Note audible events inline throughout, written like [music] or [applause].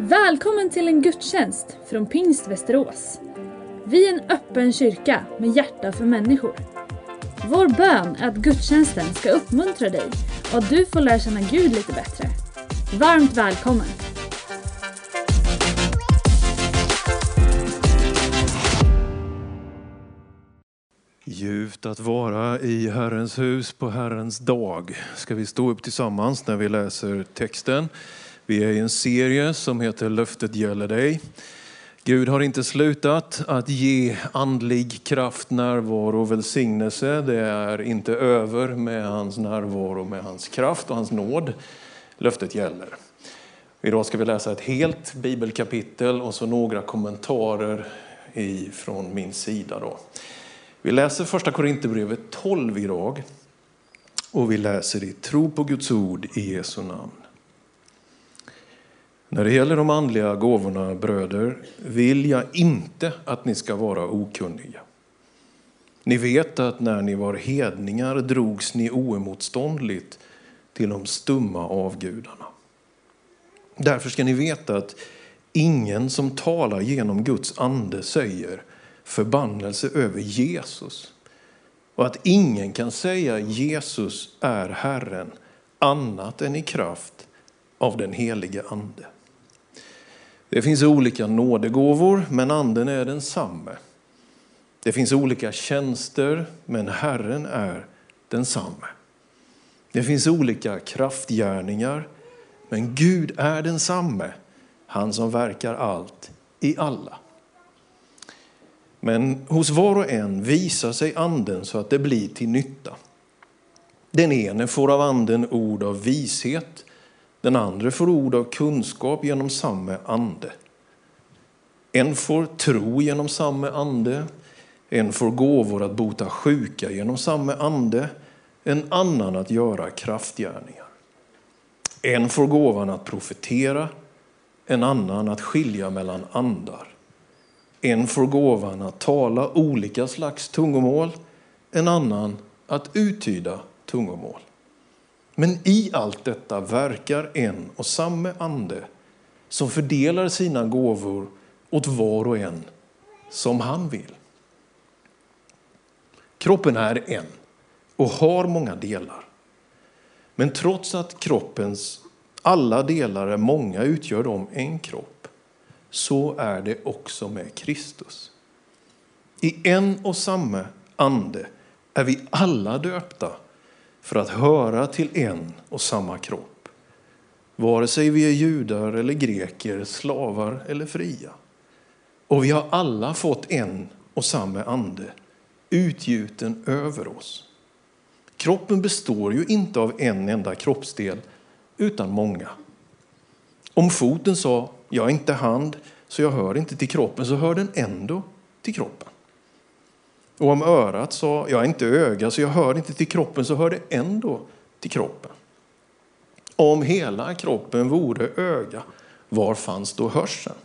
Välkommen till en gudstjänst från Pingst Västerås. Vi är en öppen kyrka med hjärta för människor. Vår bön är att gudstjänsten ska uppmuntra dig och att du får lära känna Gud lite bättre. Varmt välkommen! Ljuvt att vara i Herrens hus på Herrens dag. Ska vi stå upp tillsammans när vi läser texten? Vi är i en serie som heter Löftet gäller dig. Gud har inte slutat att ge andlig kraft, närvaro och välsignelse. Det är inte över med hans närvaro, med hans kraft och hans nåd. Löftet gäller. Idag ska vi läsa ett helt bibelkapitel och så några kommentarer från min sida. Då. Vi läser första Korinthierbrevet 12 idag och vi läser i tro på Guds ord i Jesu namn. När det gäller de andliga gåvorna, bröder, vill jag inte att ni ska vara okunniga. Ni vet att när ni var hedningar drogs ni oemotståndligt till de stumma avgudarna. Därför ska ni veta att ingen som talar genom Guds ande säger förbannelse över Jesus och att ingen kan säga Jesus är Herren annat än i kraft av den helige Ande. Det finns olika nådegåvor, men anden är densamme. Det finns olika tjänster, men Herren är densamme. Det finns olika kraftgärningar, men Gud är densamme, han som verkar allt i alla. Men hos var och en visar sig anden så att det blir till nytta. Den ene får av anden ord av vishet, den andra får ord av kunskap genom samma ande. En får tro genom samma ande, en får gåvor att bota sjuka genom samma ande, en annan att göra kraftgärningar. En får gåvan att profetera, en annan att skilja mellan andar. En får gåvan att tala olika slags tungomål, en annan att uttyda tungomål. Men i allt detta verkar en och samma ande som fördelar sina gåvor åt var och en som han vill. Kroppen är en och har många delar. Men trots att kroppens alla delar är många utgör de en kropp. Så är det också med Kristus. I en och samma ande är vi alla döpta för att höra till en och samma kropp. Vare sig vi är judar eller greker, slavar eller fria. Och vi har alla fått en och samma ande utgjuten över oss. Kroppen består ju inte av en enda kroppsdel utan många. Om foten sa jag är inte hand så jag hör inte till kroppen så hör den ändå till kroppen. Och om örat sa, jag är inte öga så jag hör inte till kroppen, så hör det ändå till kroppen. Om hela kroppen vore öga, var fanns då hörseln?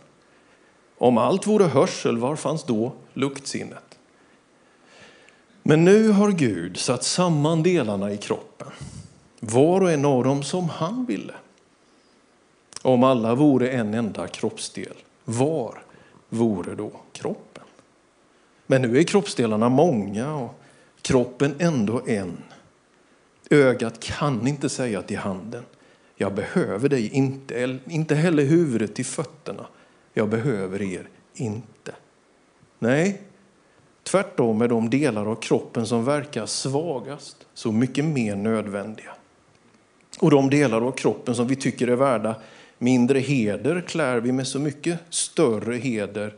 Om allt vore hörsel, var fanns då luktsinnet? Men nu har Gud satt samman delarna i kroppen, var och en av dem som han ville. Om alla vore en enda kroppsdel, var vore då kroppen? Men nu är kroppsdelarna många och kroppen ändå en. Ögat kan inte säga till handen, jag behöver dig inte, inte heller huvudet till fötterna, jag behöver er inte. Nej, tvärtom är de delar av kroppen som verkar svagast så mycket mer nödvändiga. Och de delar av kroppen som vi tycker är värda mindre heder klär vi med så mycket större heder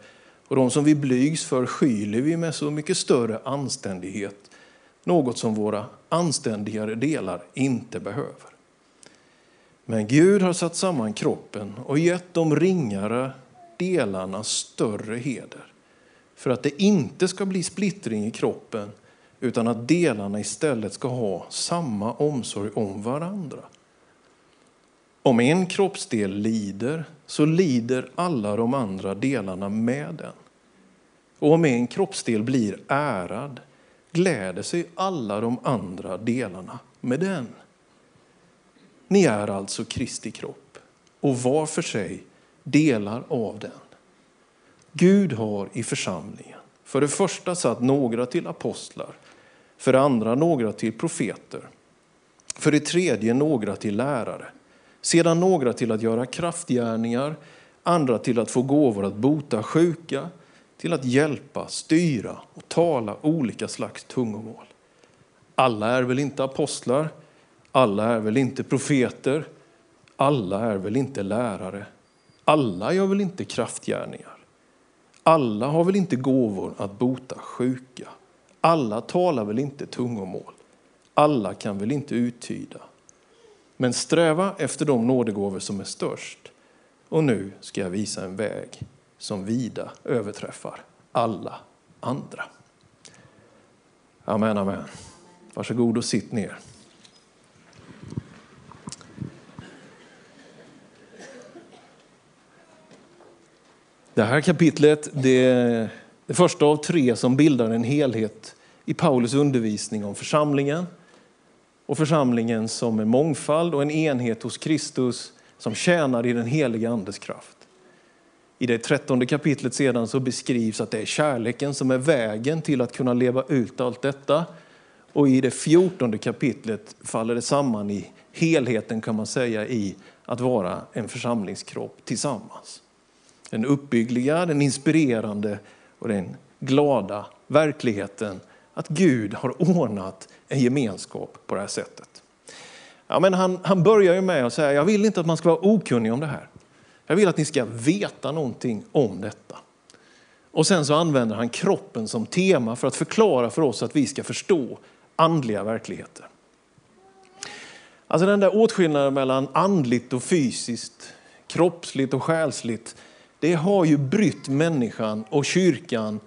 och de som vi blygs för skyler vi med så mycket större anständighet, något som våra anständigare delar inte behöver. Men Gud har satt samman kroppen och gett de ringare delarna större heder för att det inte ska bli splittring i kroppen utan att delarna istället ska ha samma omsorg om varandra. Om en kroppsdel lider så lider alla de andra delarna med den. Och om en kroppsdel blir ärad gläder sig alla de andra delarna med den. Ni är alltså Kristi kropp och var för sig delar av den. Gud har i församlingen för det första satt några till apostlar, för det andra några till profeter, för det tredje några till lärare, sedan några till att göra kraftgärningar, andra till att få gåvor att bota sjuka, till att hjälpa, styra och tala olika slags tungomål. Alla är väl inte apostlar, alla är väl inte profeter, alla är väl inte lärare, alla gör väl inte kraftgärningar. Alla har väl inte gåvor att bota sjuka. Alla talar väl inte tungomål. Alla kan väl inte uttyda. Men sträva efter de nådegåvor som är störst. Och nu ska jag visa en väg som vida överträffar alla andra. Amen, amen. Varsågod och sitt ner. Det här kapitlet det är det första av tre som bildar en helhet i Paulus undervisning om församlingen och församlingen som en mångfald och en enhet hos Kristus som tjänar i den heliga Andes kraft. I det trettonde kapitlet sedan så beskrivs att det är kärleken som är vägen till att kunna leva ut allt detta. Och i det fjortonde kapitlet faller det samman i helheten kan man säga i att vara en församlingskropp tillsammans. Den uppbyggliga, den inspirerande och den glada verkligheten att Gud har ordnat en gemenskap på det här sättet. Ja, men han, han börjar ju med att säga, jag vill inte att man ska vara okunnig om det här. Jag vill att ni ska veta någonting om detta. Och sen så använder han kroppen som tema för att förklara för oss att vi ska förstå andliga verkligheter. Alltså den där åtskillnaden mellan andligt och fysiskt, kroppsligt och själsligt, det har ju brytt människan och kyrkan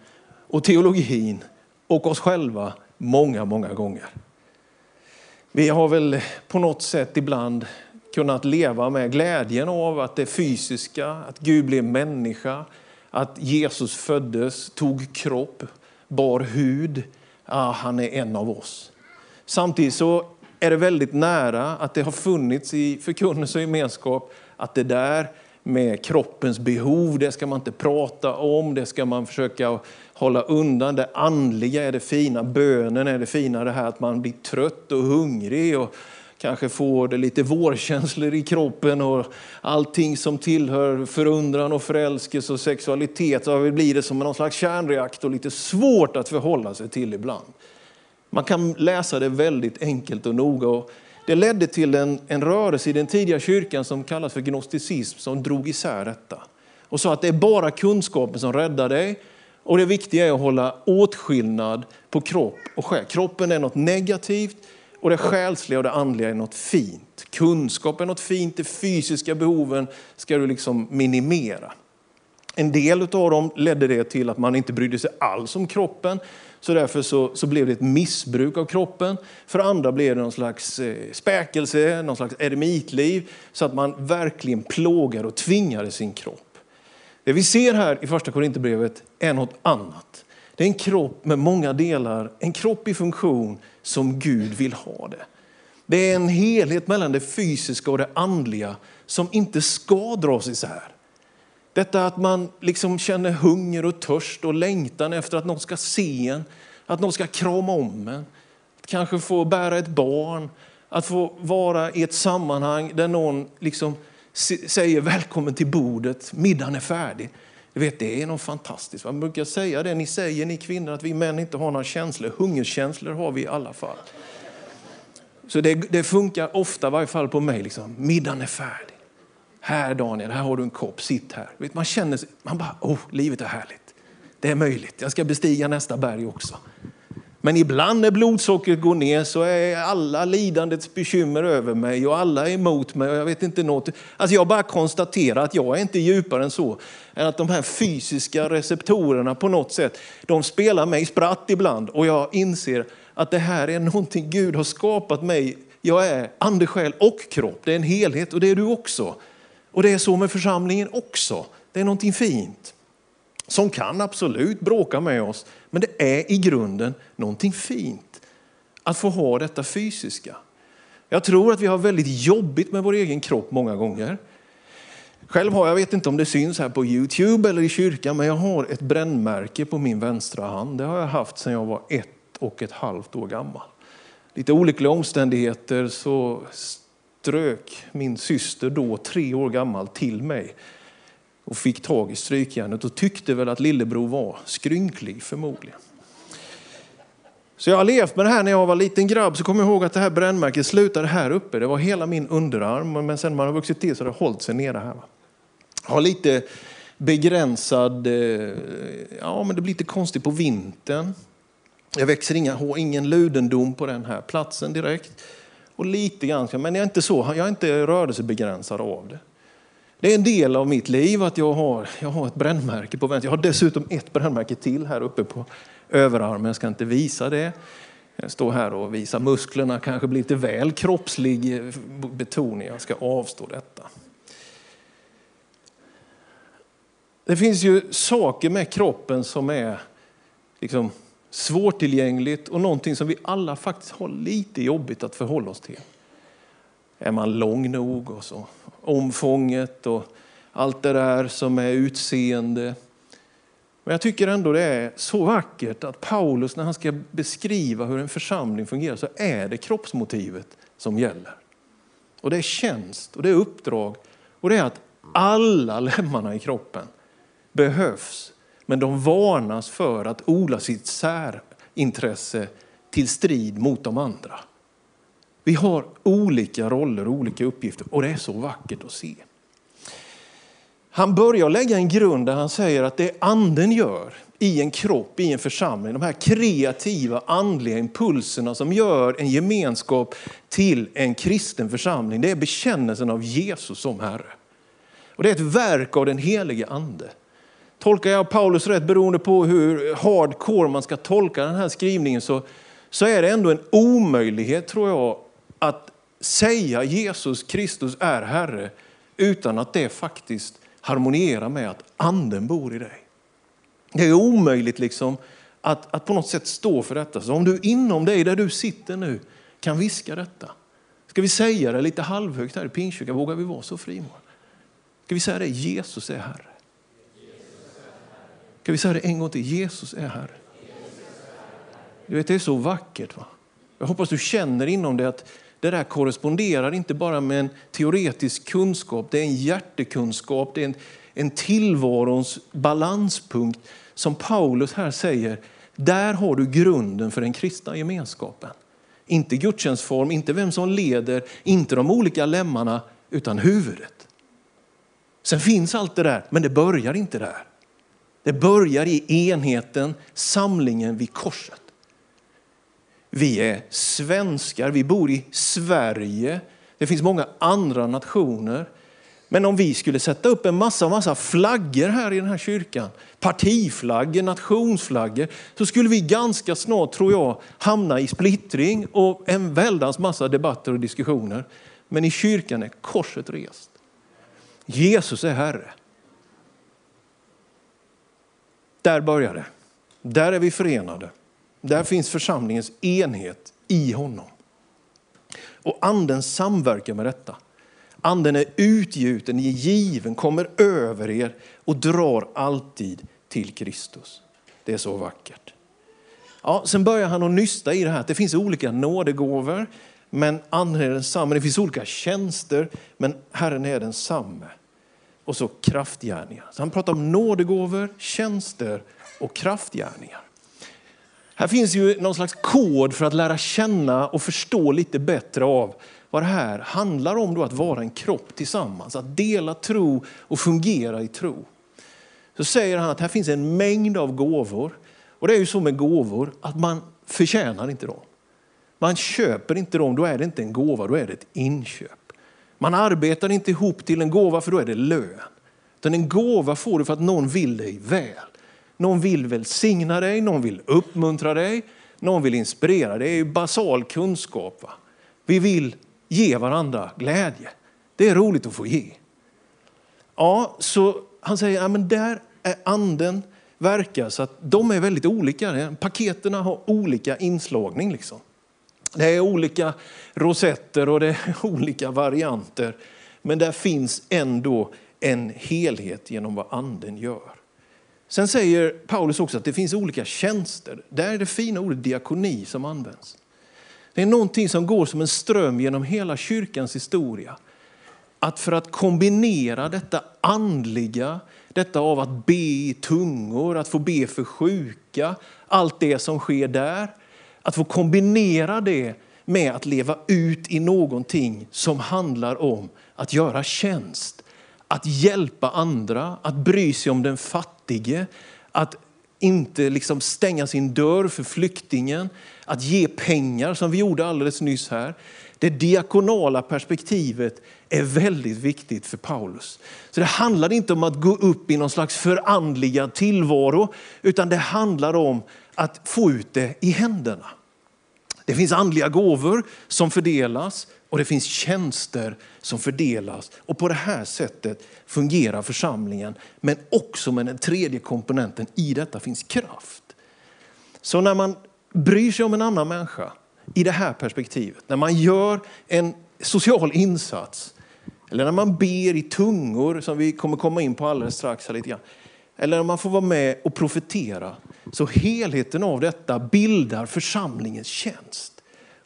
och teologin och oss själva många, många gånger. Vi har väl på något sätt ibland kunnat leva med glädjen av att det fysiska, att Gud blev människa, att Jesus föddes, tog kropp, bar hud. Ja, han är en av oss. Samtidigt så är det väldigt nära att det har funnits i förkunnelse och gemenskap att det där med kroppens behov, det ska man inte prata om, det ska man försöka hålla undan. Det andliga är det fina, bönen är det fina, det här att man blir trött och hungrig och kanske får det lite vårkänslor i kroppen och allting som tillhör förundran och förälskelse och sexualitet. Så blir det som någon slags kärnreaktor, lite svårt att förhålla sig till ibland. Man kan läsa det väldigt enkelt och noga. Och det ledde till en, en rörelse i den tidiga kyrkan som kallas för gnosticism som drog isär detta. Och sa att det är bara kunskapen som räddar dig. Och det viktiga är att hålla åtskillnad på kropp och själ. Kroppen är något negativt och det själsliga och det andliga är något fint. Kunskap är något fint, de fysiska behoven ska du liksom minimera. En del av dem ledde det till att man inte brydde sig alls om kroppen. Så därför så, så blev det ett missbruk av kroppen. För andra blev det någon slags eh, späkelse, någon slags eremitliv. Så att man verkligen plågade och tvingade sin kropp. Det vi ser här i första Korinthierbrevet är något annat. Det är en kropp med många delar, en kropp i funktion som Gud vill ha det. Det är en helhet mellan det fysiska och det andliga som inte ska dras isär. Detta att man liksom känner hunger och törst och längtan efter att någon ska se en, att någon ska krama om en, att kanske få bära ett barn, att få vara i ett sammanhang där någon liksom säger välkommen till bordet, middagen är färdig. Du vet, det är något fantastiskt. Man brukar säga det, ni säger ni kvinnor att vi män inte har några känslor. Hungerkänslor har vi i alla fall. Så det, det funkar ofta, i varje fall på mig, liksom. middagen är färdig. Här Daniel, här har du en kopp, sitt här. Vet, man känner sig, man bara, oh, livet är härligt. Det är möjligt, jag ska bestiga nästa berg också. Men ibland när blodsockret går ner så är alla lidandets bekymmer över mig och alla är emot mig och jag vet inte något. Alltså jag bara konstaterar att jag är inte djupare än så. Än att de här fysiska receptorerna på något sätt, de spelar mig spratt ibland och jag inser att det här är någonting Gud har skapat mig. Jag är ande, själ och kropp. Det är en helhet och det är du också. Och det är så med församlingen också. Det är någonting fint som kan absolut bråka med oss, men det är i grunden någonting fint att få ha detta fysiska. Jag tror att vi har väldigt jobbigt med vår egen kropp många gånger. Själv har jag, vet inte om det syns här på Youtube eller i kyrkan, men jag har ett brännmärke på min vänstra hand. Det har jag haft sedan jag var ett och ett halvt år gammal. Lite olyckliga omständigheter så strök min syster då, tre år gammal, till mig och fick tag i strykjärnet och tyckte väl att lillebror var skrynklig förmodligen. Så jag har levt med det här när jag var liten grabb så kommer jag ihåg att det här brännmärket slutade här uppe. Det var hela min underarm men sen när man har vuxit till så har det hållit sig nere här. Jag har lite begränsad, eh, ja men det blir lite konstigt på vintern. Jag växer inga, har ingen ludendom på den här platsen direkt. Och lite grann, men jag är inte så, jag är inte rörelsebegränsad av det. Det är en del av mitt liv att jag har, jag har ett brännmärke på vänster. Jag har dessutom ett brännmärke till här uppe på överarmen. Jag ska inte visa det. Jag står här och visar musklerna, kanske blir lite väl kroppslig betoning. Jag ska avstå detta. Det finns ju saker med kroppen som är liksom svårtillgängligt och någonting som vi alla faktiskt har lite jobbigt att förhålla oss till. Är man lång nog och så omfånget och allt det där som är utseende. Men jag tycker ändå det är så vackert att Paulus när han ska beskriva hur en församling fungerar så är det kroppsmotivet som gäller. Och det är tjänst och det är uppdrag och det är att alla lemmarna i kroppen behövs. Men de varnas för att odla sitt särintresse till strid mot de andra. Vi har olika roller och olika uppgifter och det är så vackert att se. Han börjar lägga en grund där han säger att det anden gör i en kropp, i en församling, de här kreativa andliga impulserna som gör en gemenskap till en kristen församling, det är bekännelsen av Jesus som Herre. Och det är ett verk av den helige ande. Tolkar jag Paulus rätt, beroende på hur hardcore man ska tolka den här skrivningen, så, så är det ändå en omöjlighet tror jag att säga Jesus Kristus är Herre utan att det faktiskt harmonierar med att anden bor i dig. Det är omöjligt liksom att, att på något sätt stå för detta. Så om du inom dig, där du sitter nu, kan viska detta. Ska vi säga det lite halvhögt här i Pingstkyrkan? Vågar vi vara så frimodiga? Ska vi säga det? Jesus är Herre. Ska vi säga det en gång till? Jesus är Herre. Du vet, det är så vackert. Va? Jag hoppas du känner inom dig att det där korresponderar inte bara med en teoretisk kunskap, det är en hjärtekunskap, det är en, en tillvarons balanspunkt som Paulus här säger, där har du grunden för den kristna gemenskapen. Inte gudstjänstform, inte vem som leder, inte de olika lemmarna, utan huvudet. Sen finns allt det där, men det börjar inte där. Det börjar i enheten, samlingen vid korset. Vi är svenskar, vi bor i Sverige. Det finns många andra nationer. Men om vi skulle sätta upp en massa, massa flaggor här i den här kyrkan, partiflaggor, nationsflaggor, så skulle vi ganska snart, tror jag, hamna i splittring och en väldans massa debatter och diskussioner. Men i kyrkan är korset rest. Jesus är Herre. Där börjar det. Där är vi förenade. Där finns församlingens enhet i honom. Och anden samverkar med detta. Anden är utgjuten, är given, kommer över er och drar alltid till Kristus. Det är så vackert. Ja, sen börjar han att nysta i det här att det finns olika nådegåvor, men anden är densamme. Det finns olika tjänster, men Herren är densamme. Och så kraftgärningar. Så han pratar om nådegåvor, tjänster och kraftgärningar. Här finns ju någon slags kod för att lära känna och förstå lite bättre av vad det här handlar om då att vara en kropp tillsammans, att dela tro och fungera i tro. Så säger han att här finns en mängd av gåvor. Och det är ju så med gåvor att man förtjänar inte dem. Man köper inte dem, då är det inte en gåva, då är det ett inköp. Man arbetar inte ihop till en gåva för då är det lön. Utan en gåva får du för att någon vill dig väl. Någon vill välsigna dig, någon vill uppmuntra dig, någon vill inspirera. Det är ju basal kunskap. Va? Vi vill ge varandra glädje. Det är roligt att få ge. Ja, så han säger, ja, men där är anden verkar så att de är väldigt olika. Paketerna har olika inslagning. Liksom. Det är olika rosetter och det är [laughs] olika varianter. Men där finns ändå en helhet genom vad anden gör. Sen säger Paulus också att det finns olika tjänster. Där är det fina ordet diakoni som används. Det är någonting som går som en ström genom hela kyrkans historia. Att för att kombinera detta andliga, detta av att be i tungor, att få be för sjuka, allt det som sker där. Att få kombinera det med att leva ut i någonting som handlar om att göra tjänst, att hjälpa andra, att bry sig om den fattige, att inte liksom stänga sin dörr för flyktingen, att ge pengar som vi gjorde alldeles nyss här. Det diakonala perspektivet är väldigt viktigt för Paulus. Så det handlar inte om att gå upp i någon slags förandligad tillvaro, utan det handlar om att få ut det i händerna. Det finns andliga gåvor som fördelas och det finns tjänster som fördelas. Och på det här sättet fungerar församlingen. Men också med den tredje komponenten, i detta finns kraft. Så när man bryr sig om en annan människa i det här perspektivet, när man gör en social insats, eller när man ber i tungor, som vi kommer komma in på alldeles strax, här lite grann, eller när man får vara med och profetera, så helheten av detta bildar församlingens tjänst.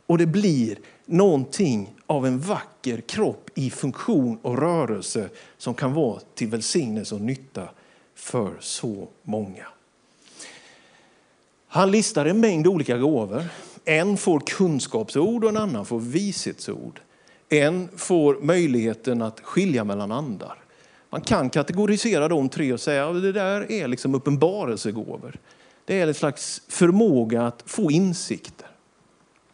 Och det blir någonting av en vacker kropp i funktion och rörelse som kan vara till välsignelse och nytta för så många. Han listar en mängd olika gåvor. En får kunskapsord och en annan får vishetsord. En får möjligheten att skilja mellan andar. Man kan kategorisera de tre och säga att det där är liksom uppenbarelsegåvor. Det är en slags förmåga att få insikter.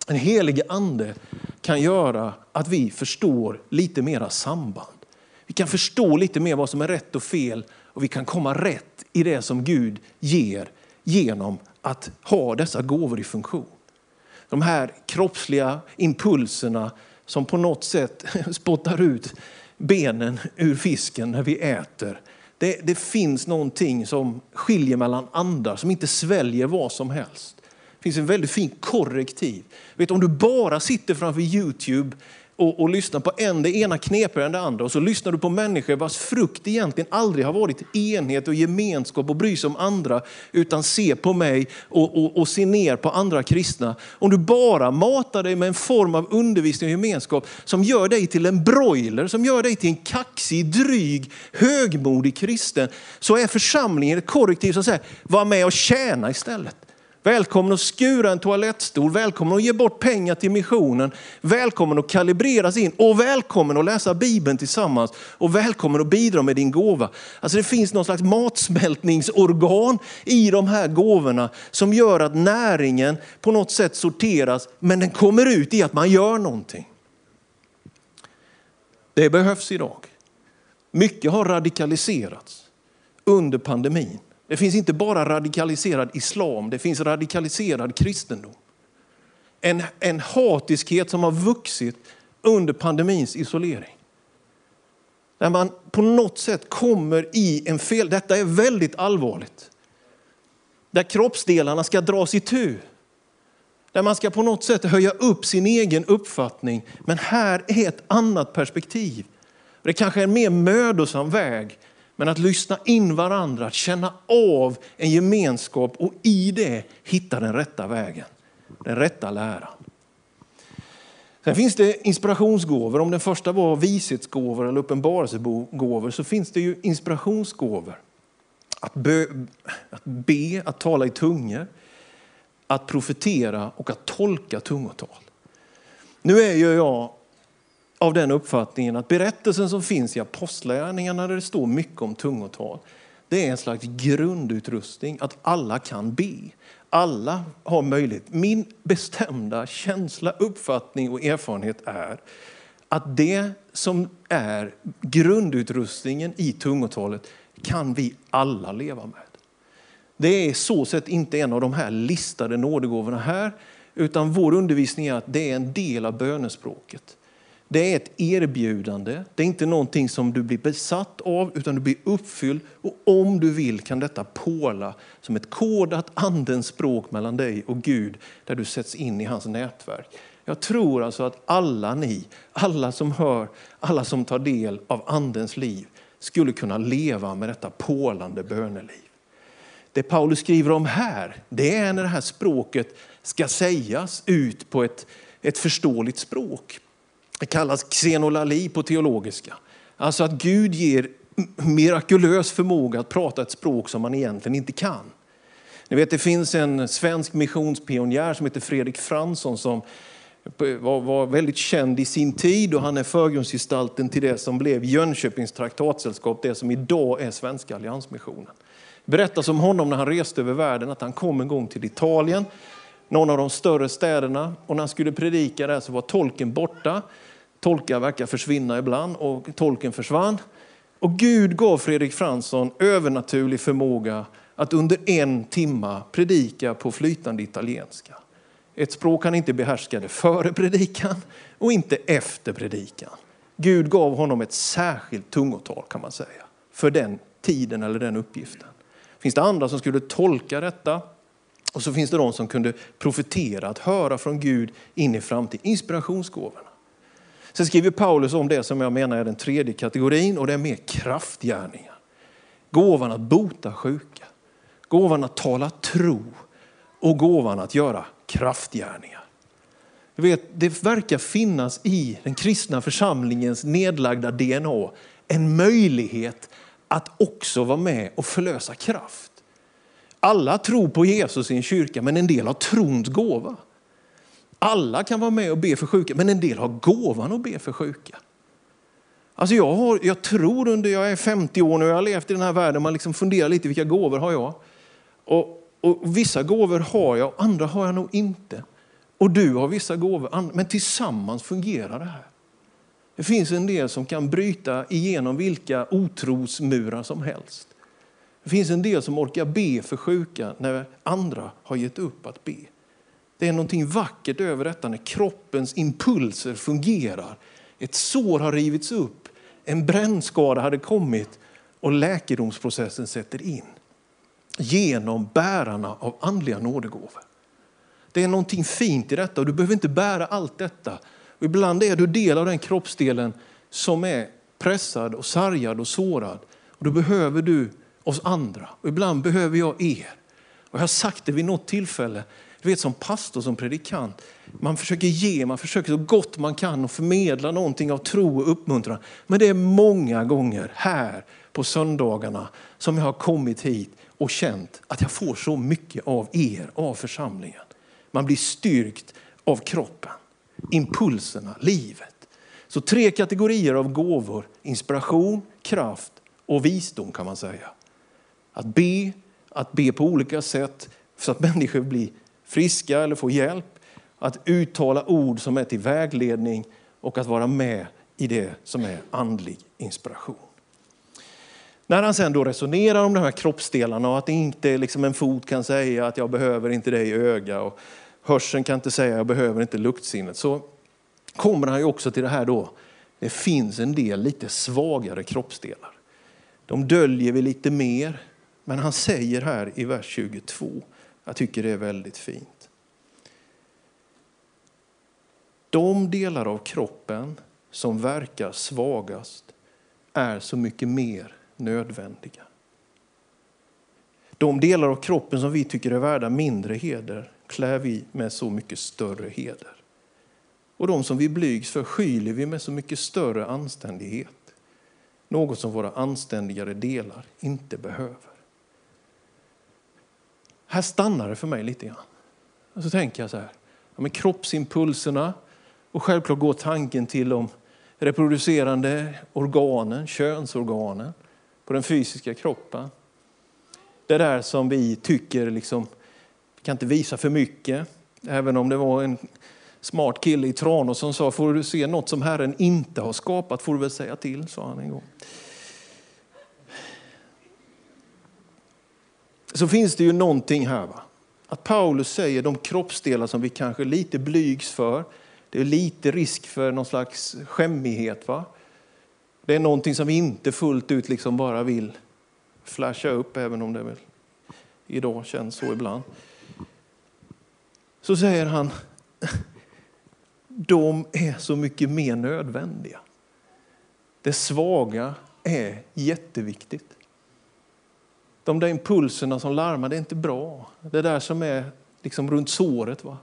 En helig ande kan göra att vi förstår lite mera samband. Vi kan förstå lite mer vad som är rätt och fel och vi kan komma rätt i det som Gud ger genom att ha dessa gåvor i funktion. De här kroppsliga impulserna som på något sätt [laughs] spottar ut benen ur fisken när vi äter. Det, det finns någonting som skiljer mellan andar, som inte sväljer vad som helst. Det finns en väldigt fin korrektiv. Vet, om du bara sitter framför Youtube och, och lyssnar på en, det ena knepigare än det andra och så lyssnar du på människor vars frukt egentligen aldrig har varit enhet och gemenskap och bry sig om andra utan se på mig och, och, och se ner på andra kristna. Om du bara matar dig med en form av undervisning och gemenskap som gör dig till en broiler, som gör dig till en kaxig, dryg, högmodig kristen så är församlingen ett korrektiv som säger var med och tjäna istället. Välkommen att skura en toalettstol, välkommen att ge bort pengar till missionen, välkommen att kalibreras in och välkommen att läsa Bibeln tillsammans och välkommen att bidra med din gåva. Alltså det finns någon slags matsmältningsorgan i de här gåvorna som gör att näringen på något sätt sorteras, men den kommer ut i att man gör någonting. Det behövs idag. Mycket har radikaliserats under pandemin. Det finns inte bara radikaliserad islam, det finns radikaliserad kristendom. En, en hatiskhet som har vuxit under pandemins isolering. Där man på något sätt kommer i en fel, detta är väldigt allvarligt. Där kroppsdelarna ska dras itu. Där man ska på något sätt höja upp sin egen uppfattning. Men här är ett annat perspektiv. Det kanske är en mer mödosam väg men att lyssna in varandra, att känna av en gemenskap och i det hitta den rätta vägen, den rätta läran. Sen finns det inspirationsgåvor. Om den första var vishetsgåvor eller uppenbarelsegåvor så finns det ju inspirationsgåvor. Att, be, att be, att tala i tungor, att profetera och att tolka tungotal. Nu är ju jag av den uppfattningen att berättelsen som finns i apostlagärningarna där det står mycket om tungotal, det är en slags grundutrustning att alla kan be. Alla har möjlighet. Min bestämda känsla, uppfattning och erfarenhet är att det som är grundutrustningen i tungotalet kan vi alla leva med. Det är så sett inte en av de här listade nådegåvorna här, utan vår undervisning är att det är en del av bönespråket. Det är ett erbjudande. Det är inte någonting som du blir besatt av, utan du blir uppfylld. Och om du vill kan detta påla som ett kodat andens språk mellan dig och Gud, där du sätts in i hans nätverk. Jag tror alltså att alla ni, alla som hör, alla som tar del av andens liv, skulle kunna leva med detta pålande böneliv. Det Paulus skriver om här, det är när det här språket ska sägas ut på ett, ett förståeligt språk. Det kallas xenolali på teologiska. Alltså att Gud ger mirakulös förmåga att prata ett språk som man egentligen inte kan. Ni vet, det finns en svensk missionspionjär som heter Fredrik Fransson som var, var väldigt känd i sin tid och han är förgrundsgestalten till det som blev Jönköpings traktatsällskap, det som idag är Svenska Alliansmissionen. Det berättas om honom när han reste över världen att han kom en gång till Italien, någon av de större städerna och när han skulle predika där så var tolken borta. Tolkar verkar försvinna ibland och tolken försvann. Och Gud gav Fredrik Fransson övernaturlig förmåga att under en timma predika på flytande italienska. Ett språk han inte behärskade före predikan och inte efter predikan. Gud gav honom ett särskilt tungotal kan man säga, för den tiden eller den uppgiften. Finns det andra som skulle tolka detta och så finns det de som kunde profetera, att höra från Gud in i framtiden. Inspirationsgåvorna. Sen skriver Paulus om det som jag menar är den tredje kategorin och det är mer kraftgärningar. Gåvan att bota sjuka, gåvan att tala tro och gåvan att göra kraftgärningar. Jag vet, det verkar finnas i den kristna församlingens nedlagda DNA en möjlighet att också vara med och förlösa kraft. Alla tror på Jesus i en kyrka, men en del har trons gåva. Alla kan vara med och be för sjuka, men en del har gåvan att be för sjuka. Alltså jag, har, jag tror under, jag är 50 år nu, jag har levt i den här världen, man liksom funderar lite vilka gåvor har jag? Och, och vissa gåvor har jag, andra har jag nog inte. Och du har vissa gåvor, men tillsammans fungerar det här. Det finns en del som kan bryta igenom vilka otrosmurar som helst. Det finns en del som orkar be för sjuka när andra har gett upp att be. Det är någonting vackert över detta när kroppens impulser fungerar. Ett sår har rivits upp, en brännskada hade kommit och läkedomsprocessen sätter in. Genom bärarna av andliga nådegåvor. Det är någonting fint i detta och du behöver inte bära allt detta. Och ibland är du del av den kroppsdelen som är pressad och sargad och sårad. Och då behöver du oss andra. Och ibland behöver jag er. Och jag har sagt det vid något tillfälle. Du vet som pastor, som predikant, man försöker ge, man försöker så gott man kan och förmedla någonting av tro och uppmuntran. Men det är många gånger här på söndagarna som jag har kommit hit och känt att jag får så mycket av er, av församlingen. Man blir styrkt av kroppen, impulserna, livet. Så tre kategorier av gåvor, inspiration, kraft och visdom kan man säga. Att be, att be på olika sätt så att människor blir friska eller få hjälp. Att uttala ord som är till vägledning och att vara med i det som är andlig inspiration. När han sen då resonerar om de här kroppsdelarna och att inte liksom en fot kan säga att jag behöver inte dig i öga och hörseln kan inte säga att jag behöver inte luktsinnet så kommer han ju också till det här då. Det finns en del lite svagare kroppsdelar. De döljer vi lite mer, men han säger här i vers 22, jag tycker det är väldigt fint. De delar av kroppen som verkar svagast är så mycket mer nödvändiga. De delar av kroppen som vi tycker är värda mindre heder klär vi med så mycket större heder. Och de som vi blygs för skyler vi med så mycket större anständighet. Något som våra anständigare delar inte behöver. Här stannar det för mig lite grann. Och så tänker jag så här, ja, med kroppsimpulserna och självklart går tanken till de reproducerande organen, könsorganen på den fysiska kroppen. Det där som vi tycker liksom, vi kan inte visa för mycket. Även om det var en smart kille i Tranås som sa, får du se något som Herren inte har skapat får du väl säga till, sa han en gång. Så finns det ju någonting här. Va? Att Paulus säger de kroppsdelar som vi kanske lite blygs för, det är lite risk för någon slags skämmighet. Va? Det är någonting som vi inte fullt ut liksom bara vill flasha upp, även om det väl idag känns så ibland. Så säger han, [laughs] de är så mycket mer nödvändiga. Det svaga är jätteviktigt. De där impulserna som larmar, det är inte bra. Det där som är liksom runt såret. Va?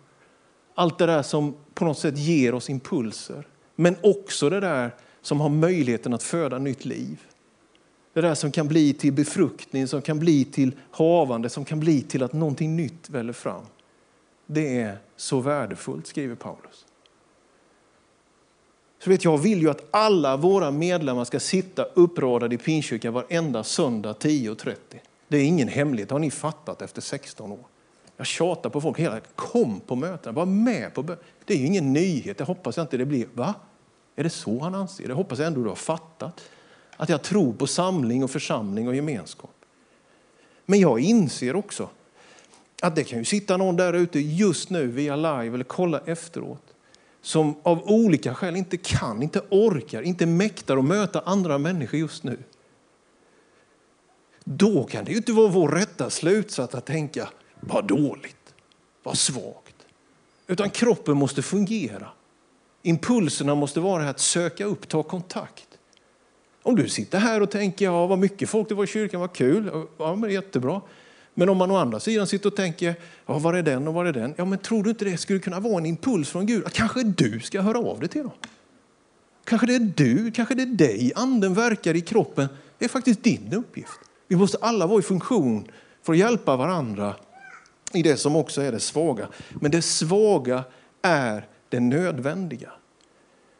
Allt det där som på något sätt ger oss impulser. Men också det där som har möjligheten att föda nytt liv. Det där som kan bli till befruktning, som kan bli till havande, som kan bli till att någonting nytt väller fram. Det är så värdefullt, skriver Paulus. Så vet jag vill ju att alla våra medlemmar ska sitta uppradade i Pinkyrkan varenda söndag 10.30. Det är ingen hemlighet, har ni fattat efter 16 år. Jag tjatar på folk hela kom på mötena, var med på Det är ju ingen nyhet, det hoppas jag inte det blir. Va? Är det så han anser? Det hoppas jag ändå du har fattat. Att jag tror på samling och församling och gemenskap. Men jag inser också att det kan ju sitta någon där ute just nu via live eller kolla efteråt som av olika skäl inte kan, inte orkar, inte mäktar att möta andra människor just nu. Då kan det ju inte vara vår rätta slutsats att tänka, vad dåligt, vad svagt. Utan kroppen måste fungera. Impulserna måste vara att söka upp, ta kontakt. Om du sitter här och tänker, ja vad mycket folk det var i kyrkan, vad kul, ja men jättebra. Men om man å andra sidan sitter och tänker, ja var är den och var är den? Ja men tror du inte det skulle kunna vara en impuls från Gud? Att kanske du ska höra av dig till dem? Kanske det är du, kanske det är dig anden verkar i kroppen. Det är faktiskt din uppgift. Vi måste alla vara i funktion för att hjälpa varandra i det som också är det svaga. Men det svaga är det nödvändiga.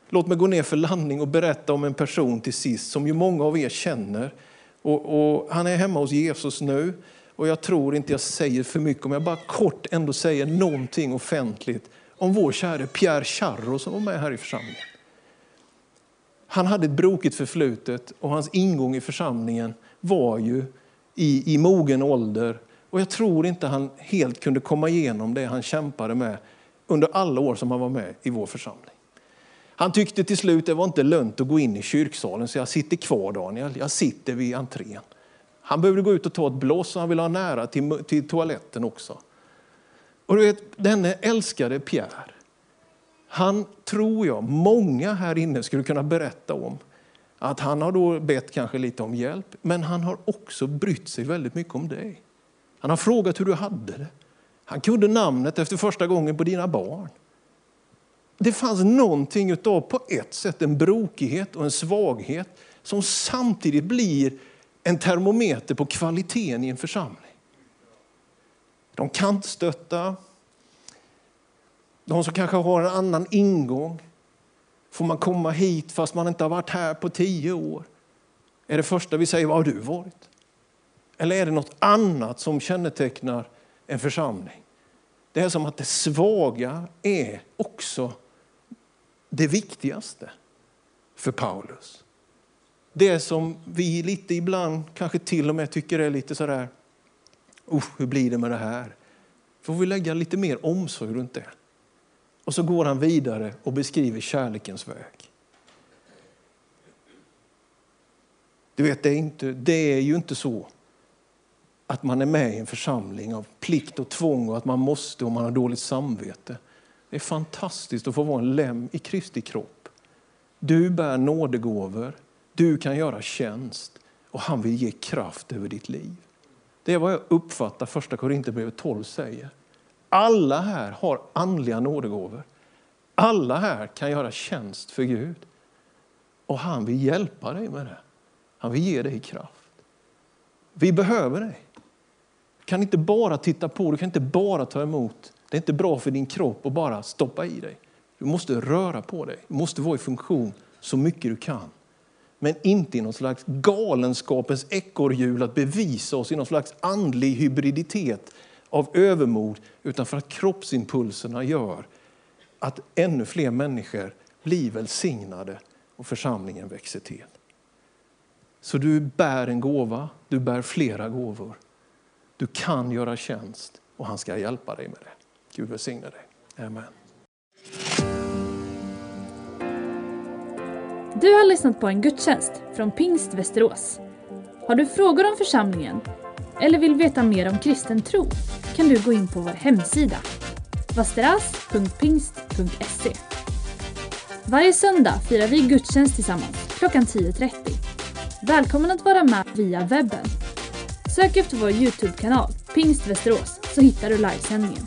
Låt mig gå ner för landning och berätta om en person till sist som ju många av er känner. Och, och han är hemma hos Jesus nu. Och jag tror inte jag säger för mycket om jag bara kort ändå säger någonting offentligt om vår käre Pierre Charro som var med här i församlingen. Han hade ett brokigt förflutet och hans ingång i församlingen var ju i, i mogen ålder. Och jag tror inte han helt kunde komma igenom det han kämpade med under alla år som han var med i vår församling. Han tyckte till slut att det var inte lönt att gå in i kyrksalen så jag sitter kvar Daniel, jag sitter vid entrén. Han behövde gå ut och ta ett blås och han ville ha nära till, till toaletten också. Och du vet, denne älskade Pierre, han tror jag många här inne skulle kunna berätta om att han har då bett kanske lite om hjälp, men han har också brytt sig väldigt mycket om dig. Han har frågat hur du hade det. Han kunde namnet efter första gången på dina barn. Det fanns någonting utav på ett sätt en brokighet och en svaghet som samtidigt blir en termometer på kvaliteten i en församling. De kantstötta, de som kanske har en annan ingång. Får man komma hit fast man inte har varit här på tio år? Är det första vi säger, var har du varit? Eller är det något annat som kännetecknar en församling? Det är som att det svaga är också det viktigaste för Paulus. Det som vi lite ibland kanske till och med tycker är lite sådär, hur blir det med det här? Får vi lägga lite mer omsorg runt det? Och så går han vidare och beskriver kärlekens väg. Du vet, det är, inte, det är ju inte så att man är med i en församling av plikt och tvång och att man måste om man har dåligt samvete. Det är fantastiskt att få vara en lem i Kristi kropp. Du bär nådegåvor, du kan göra tjänst och han vill ge kraft över ditt liv. Det är vad jag uppfattar första Korinthierbrevet 12 säger. Alla här har andliga nådegåvor. Alla här kan göra tjänst för Gud. Och han vill hjälpa dig med det. Han vill ge dig kraft. Vi behöver dig. Du kan inte bara titta på, du kan inte bara ta emot. Det är inte bra för din kropp att bara stoppa i dig. Du måste röra på dig, du måste vara i funktion så mycket du kan. Men inte i någon slags galenskapens ekorrhjul att bevisa oss i någon slags andlig hybriditet av övermod, utan för att kroppsimpulserna gör att ännu fler människor blir välsignade och församlingen växer till. Så du bär en gåva, du bär flera gåvor. Du kan göra tjänst och han ska hjälpa dig med det. Gud välsigne dig. Amen. Du har lyssnat på en gudstjänst från Pingst Västerås. Har du frågor om församlingen eller vill veta mer om kristen tro kan du gå in på vår hemsida vasteras.pingst.se Varje söndag firar vi gudstjänst tillsammans klockan 10.30. Välkommen att vara med via webben. Sök efter vår Youtube-kanal, Pingst Västerås, så hittar du livesändningen.